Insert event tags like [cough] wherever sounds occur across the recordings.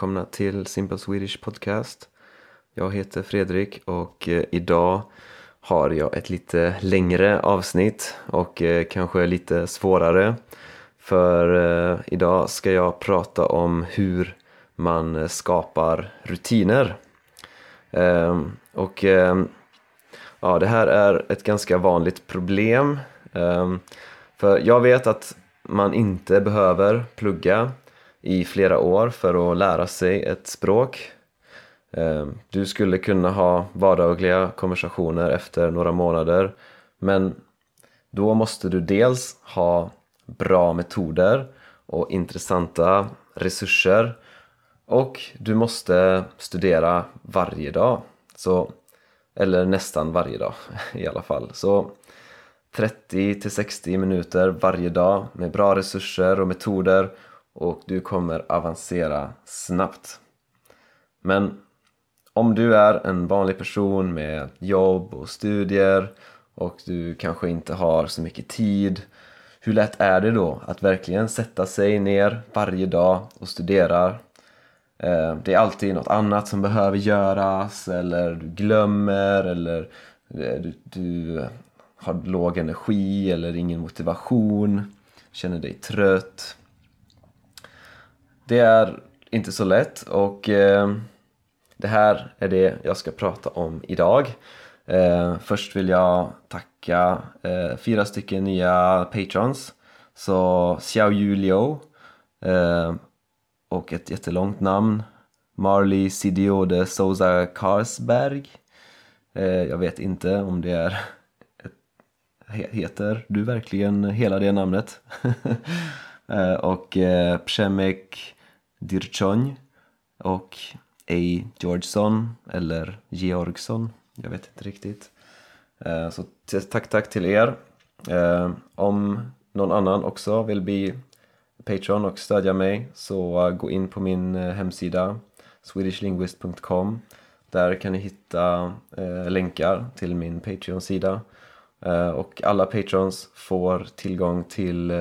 välkomna till Simple Swedish Podcast. Jag heter Fredrik och eh, idag har jag ett lite längre avsnitt och eh, kanske lite svårare. För eh, idag ska jag prata om hur man skapar rutiner. Ehm, och ehm, ja, det här är ett ganska vanligt problem. Ehm, för jag vet att man inte behöver plugga i flera år för att lära sig ett språk. Ehm, du skulle kunna ha vardagliga konversationer efter några månader men då måste du dels ha bra metoder och intressanta resurser och du måste studera varje dag. Så, eller nästan varje dag [laughs] i alla fall. Så 30 60 minuter varje dag med bra resurser och metoder och du kommer avancera snabbt. Men om du är en vanlig person med jobb och studier och du kanske inte har så mycket tid hur lätt är det då att verkligen sätta sig ner varje dag och studera? Eh, det är alltid något annat som behöver göras eller du glömmer eller eh, du, du har låg energi eller ingen motivation, känner dig trött. Det är inte så lätt och eh, det här är det jag ska prata om idag. Eh, först vill jag tacka eh, fyra stycken nya patrons. Så Xiao Julio eh, och ett jättelångt namn. Marley Sidiode Souza Karsberg. Eh, jag vet inte om det är [laughs] Heter du verkligen hela det namnet? [laughs] Eh, och eh, Przemek Dirchon och A. Georgeson eller Georgsson, jag vet inte riktigt. Eh, så tack tack till er. Eh, om någon annan också vill bli Patreon och stödja mig så gå in på min eh, hemsida swedishlinguist.com Där kan ni hitta länkar till min Patreon-sida och alla patrons får tillgång till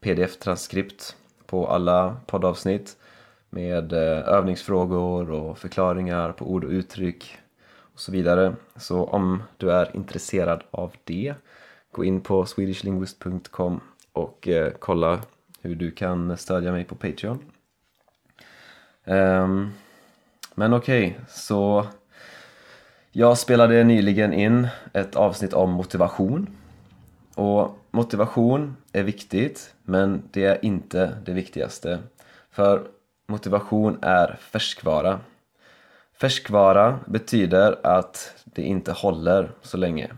pdf-transkript på alla poddavsnitt med eh, övningsfrågor och förklaringar på ord och uttryck och så vidare. Så om du är intresserad av det, gå in på swedishlinguist.com och eh, kolla hur du kan stödja mig på Patreon. Ehm, men okej, okay, så jag spelade nyligen in ett avsnitt om motivation. Och motivation är viktigt, men det är inte det viktigaste. För Motivation är färskvara. Färskvara betyder att det inte håller så länge.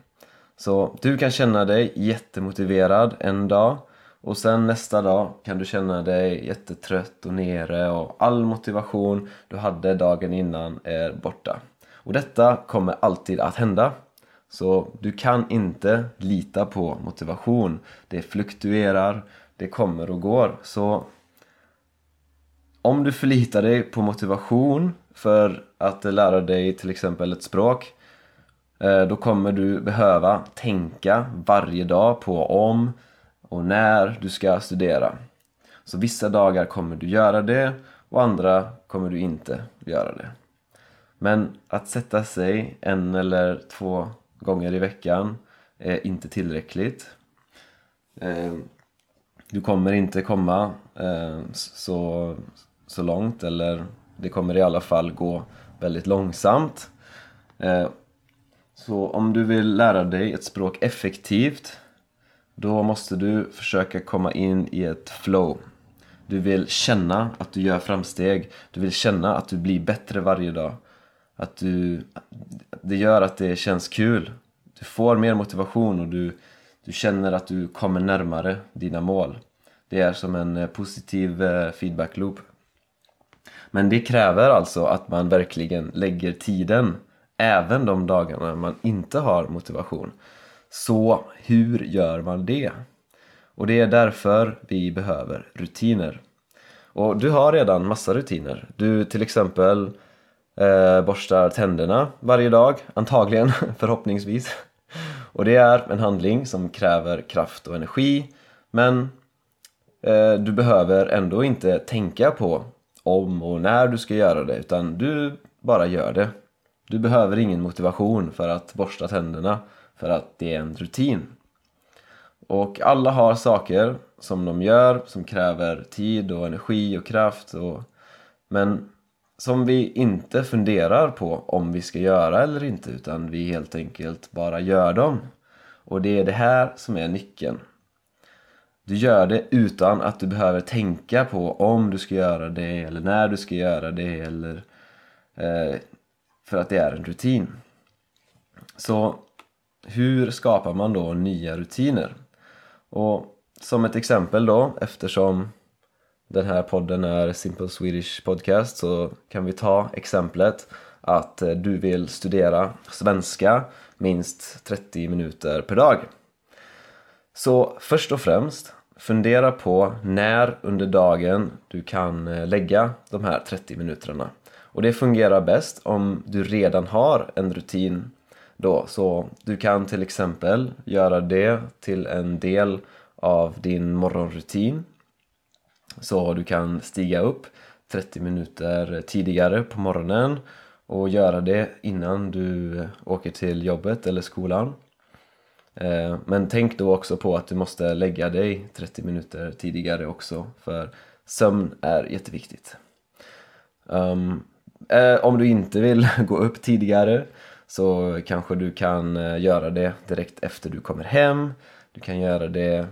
Så du kan känna dig jättemotiverad en dag och sen nästa dag kan du känna dig jättetrött och nere och all motivation du hade dagen innan är borta. Och detta kommer alltid att hända. Så du kan inte lita på motivation. Det fluktuerar, det kommer och går. Så om du förlitar dig på motivation för att lära dig till exempel ett språk eh, då kommer du behöva tänka varje dag på om och när du ska studera. Så vissa dagar kommer du göra det och andra kommer du inte göra det. Men att sätta sig en eller två gånger i veckan är inte tillräckligt. Eh, du kommer inte komma eh, så så långt eller det kommer i alla fall gå väldigt långsamt. Eh, så om du vill lära dig ett språk effektivt då måste du försöka komma in i ett flow. Du vill känna att du gör framsteg. Du vill känna att du blir bättre varje dag. Att du, det gör att det känns kul. Du får mer motivation och du, du känner att du kommer närmare dina mål. Det är som en eh, positiv eh, feedback loop. Men det kräver alltså att man verkligen lägger tiden även de dagarna man inte har motivation. Så hur gör man det? Och det är därför vi behöver rutiner. Och du har redan massa rutiner. Du till exempel eh, borstar tänderna varje dag, antagligen, [laughs] förhoppningsvis. Och det är en handling som kräver kraft och energi men eh, du behöver ändå inte tänka på om och när du ska göra det utan du bara gör det. Du behöver ingen motivation för att borsta tänderna för att det är en rutin. Och alla har saker som de gör som kräver tid och energi och kraft och... men som vi inte funderar på om vi ska göra eller inte utan vi helt enkelt bara gör dem. Och det är det här som är nyckeln. Du gör det utan att du behöver tänka på om du ska göra det eller när du ska göra det eller eh, för att det är en rutin. Så hur skapar man då nya rutiner? Och som ett exempel då, eftersom den här podden är Simple Swedish Podcast så kan vi ta exemplet att eh, du vill studera svenska minst 30 minuter per dag. Så först och främst, fundera på när under dagen du kan eh, lägga de här 30 minuterna. Och det fungerar bäst om du redan har en rutin då. Så du kan till exempel göra det till en del av din morgonrutin. Så du kan stiga upp 30 minuter tidigare på morgonen och göra det innan du åker till jobbet eller skolan. Eh, men tänk då också på att du måste lägga dig 30 minuter tidigare också för sömn är jätteviktigt. Um, om du inte vill [laughs] gå upp tidigare så kanske du kan eh, göra det direkt efter du kommer hem. Du kan göra det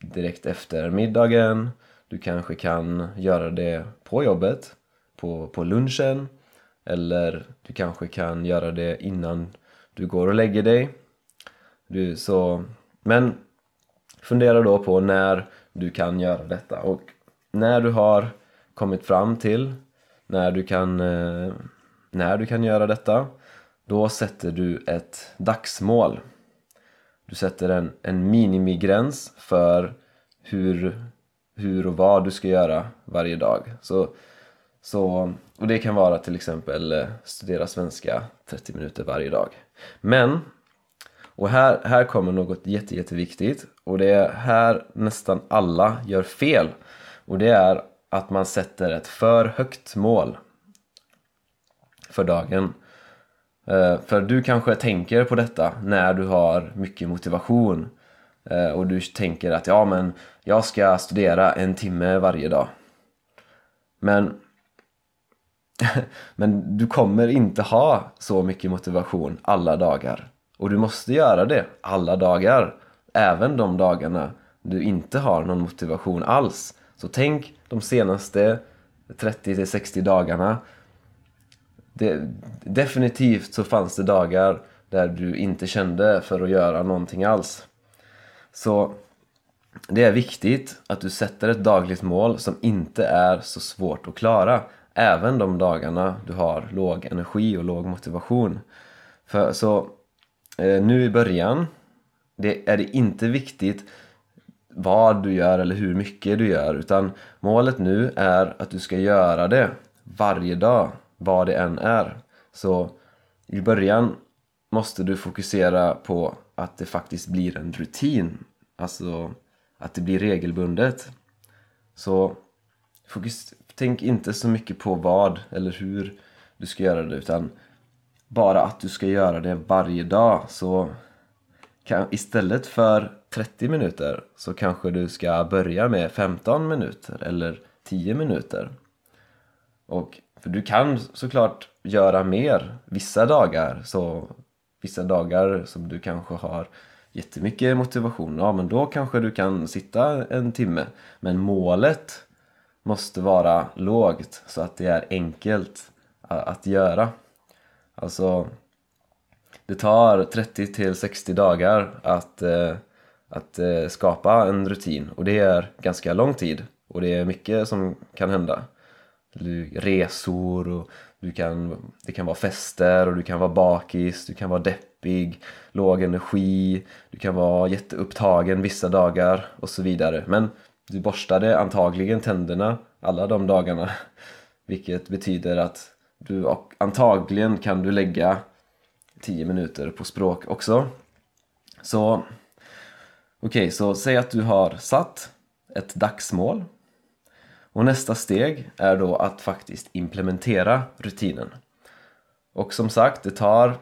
direkt efter middagen. Du kanske kan göra det på jobbet, på, på lunchen. Eller du kanske kan göra det innan du går och lägger dig. Du, så, men fundera då på när du kan göra detta och när du har kommit fram till när du kan, eh, när du kan göra detta då sätter du ett dagsmål. Du sätter en, en minimigräns för hur, hur och vad du ska göra varje dag. Så, så, och det kan vara till exempel eh, studera svenska 30 minuter varje dag. Men, och här, här kommer något jätte, jätteviktigt och det är här nästan alla gör fel. Och det är att man sätter ett för högt mål för dagen. Eh, för du kanske tänker på detta när du har mycket motivation eh, och du tänker att ja men jag ska studera en timme varje dag. Men [laughs] men du kommer inte ha så mycket motivation alla dagar. Och du måste göra det alla dagar. Även de dagarna du inte har någon motivation alls. Så tänk de senaste 30-60 dagarna det, definitivt så fanns det dagar där du inte kände för att göra någonting alls. Så det är viktigt att du sätter ett dagligt mål som inte är så svårt att klara. Även de dagarna du har låg energi och låg motivation. För, så Eh, nu i början det är det inte viktigt vad du gör eller hur mycket du gör utan målet nu är att du ska göra det varje dag vad det än är. Så i början måste du fokusera på att det faktiskt blir en rutin. Alltså att det blir regelbundet. Så fokus, tänk inte så mycket på vad eller hur du ska göra det utan bara att du ska göra det varje dag. Så kan, istället för 30 minuter så kanske du ska börja med 15 minuter eller 10 minuter. Och för du kan såklart göra mer vissa dagar. Så vissa dagar som du kanske har jättemycket motivation, ja men då kanske du kan sitta en timme. Men målet måste vara lågt så att det är enkelt att göra. Alltså, det tar 30 till 60 dagar att, eh, att eh, skapa en rutin. Och det är ganska lång tid. Och det är mycket som kan hända. Resor och du kan, det kan vara fester och du kan vara bakis, du kan vara deppig, låg energi, du kan vara jätteupptagen vissa dagar och så vidare. Men du borstade antagligen tänderna alla de dagarna [laughs] vilket betyder att du och antagligen kan du lägga 10 minuter på språk också. Så okej, okay, så säg att du har satt ett dagsmål Och nästa steg är då att faktiskt implementera rutinen. Och som sagt, det tar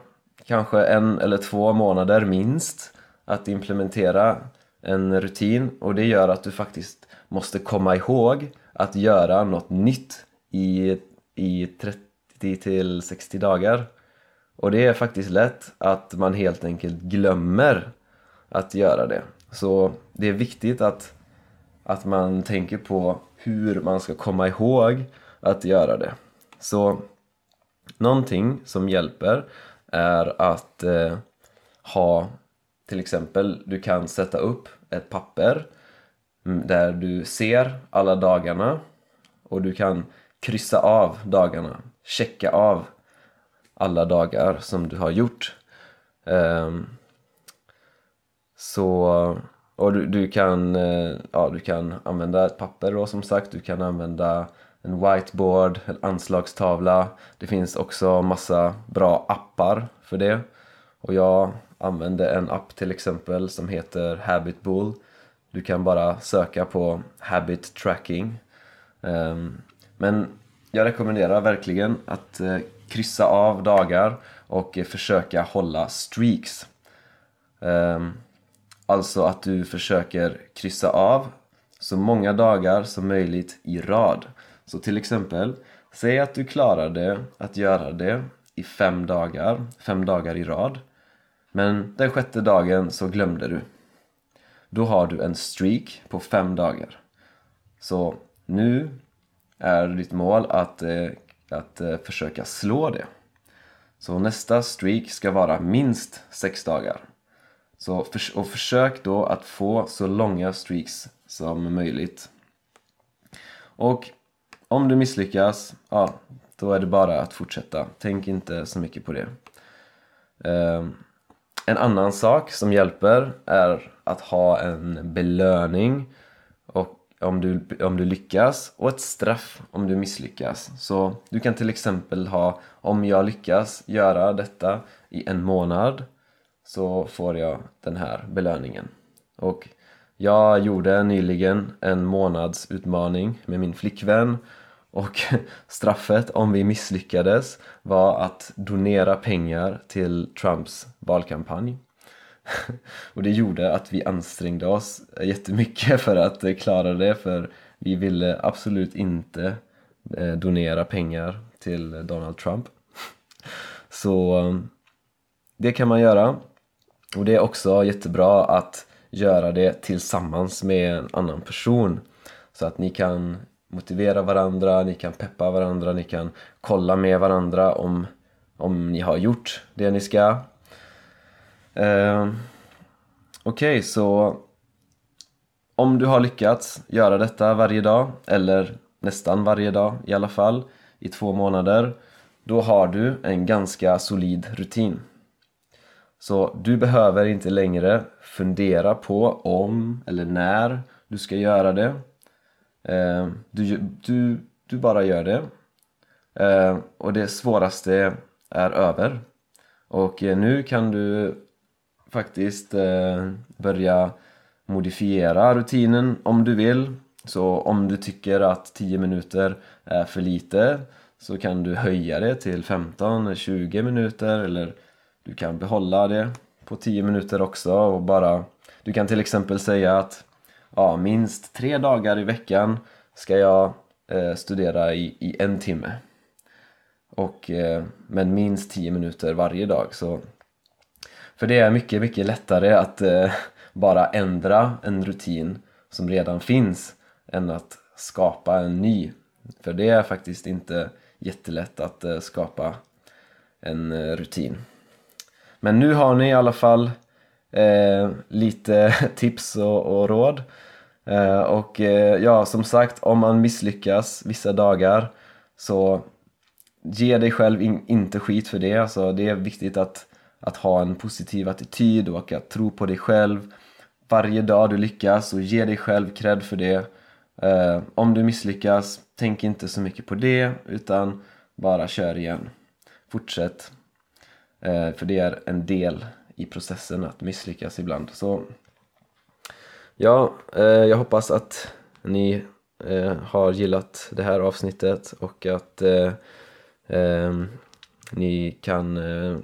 kanske en eller två månader minst att implementera en rutin och det gör att du faktiskt måste komma ihåg att göra något nytt i, i 30 till 60 dagar. Och det är faktiskt lätt att man helt enkelt glömmer att göra det. Så det är viktigt att, att man tänker på hur man ska komma ihåg att göra det. Så någonting som hjälper är att eh, ha till exempel, du kan sätta upp ett papper mm, där du ser alla dagarna och du kan kryssa av dagarna, checka av alla dagar som du har gjort. Um, så, och du, du, kan, eh, ja, du kan använda ett papper då som sagt, du kan använda en whiteboard, en anslagstavla. Det finns också massa bra appar för det. Och jag använde en app till exempel som heter Habit Bull. Du kan bara söka på Habit Tracking. Um, men jag rekommenderar verkligen att eh, kryssa av dagar och eh, försöka hålla streaks. Ehm, alltså att du försöker kryssa av så många dagar som möjligt i rad. Så till exempel, säg att du klarade att göra det i fem dagar, fem dagar i rad. Men den sjätte dagen så glömde du. Då har du en streak på fem dagar. Så nu är ditt mål att, eh, att eh, försöka slå det. Så nästa streak ska vara minst sex dagar. Så och försök då att få så långa streaks som möjligt. Och om du misslyckas, ja, då är det bara att fortsätta. Tänk inte så mycket på det. Ehm, en annan sak som hjälper är att ha en belöning och om du, om du lyckas och ett straff om du misslyckas. Så du kan till exempel ha, om jag lyckas göra detta i en månad så får jag den här belöningen. Och jag gjorde nyligen en månadsutmaning med min flickvän och [laughs] straffet om vi misslyckades var att donera pengar till Trumps valkampanj. [laughs] Och det gjorde att vi ansträngde oss jättemycket för att klara det för vi ville absolut inte eh, donera pengar till Donald Trump. [laughs] Så um, det kan man göra. Och det är också jättebra att göra det tillsammans med en annan person så att ni kan motivera varandra, ni kan peppa varandra, ni kan kolla med varandra om, om ni har gjort det ni ska. Ehm, okej, okay, så om du har lyckats göra detta varje dag, eller nästan varje dag i alla fall, i två månader, då har du en ganska solid rutin. Så du behöver inte längre fundera på om eller när du ska göra det. Ehm, du, du, du bara gör det. Ehm, och det svåraste är över. Och eh, nu kan du faktiskt eh, börja modifiera rutinen om du vill så om du tycker att 10 minuter är för lite så kan du höja det till 15-20 minuter eller du kan behålla det på 10 minuter också och bara du kan till exempel säga att ja, minst tre dagar i veckan ska jag eh, studera i, i en timme. Och, eh, men minst 10 minuter varje dag. Så, för det är mycket, mycket lättare att eh, bara ändra en rutin som redan finns än att skapa en ny. För det är faktiskt inte jättelätt att eh, skapa en eh, rutin. Men nu har ni i alla fall eh, lite [laughs] tips och, och råd Eh, och eh, ja, som sagt, om man misslyckas vissa dagar så ge dig själv in, inte skit för det. Alltså, det är viktigt att, att ha en positiv attityd och att tro på dig själv. Varje dag du lyckas och ge dig själv cred för det. Eh, om du misslyckas, tänk inte så mycket på det utan bara kör igen. Fortsätt. Eh, för det är en del i processen att misslyckas ibland. Så Ja, eh, jag hoppas att ni eh, har gillat det här avsnittet och att eh, eh, ni kan eh,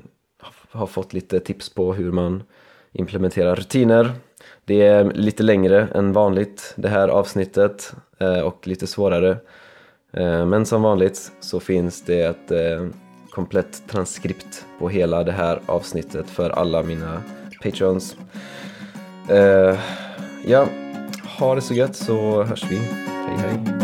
har fått lite tips på hur man implementerar rutiner. Det är lite längre än vanligt det här avsnittet eh, och lite svårare. Eh, men som vanligt så finns det ett eh, komplett transkript på hela det här avsnittet för alla mina patrons. ja, ha det så gött så hörs vi. Hej hej!